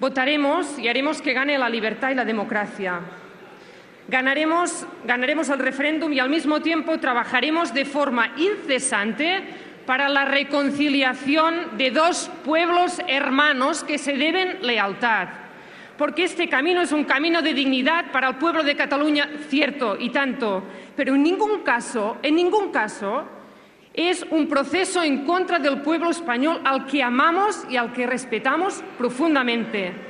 Votaremos y haremos que gane la libertad y la democracia. Ganaremos, ganaremos el referéndum y al mismo tiempo trabajaremos de forma incesante para la reconciliación de dos pueblos hermanos que se deben lealtad. Porque este camino es un camino de dignidad para el pueblo de Cataluña, cierto y tanto, pero en ningún caso, en ningún caso, es un proceso en contra del pueblo español al que amamos y al que respetamos profundamente.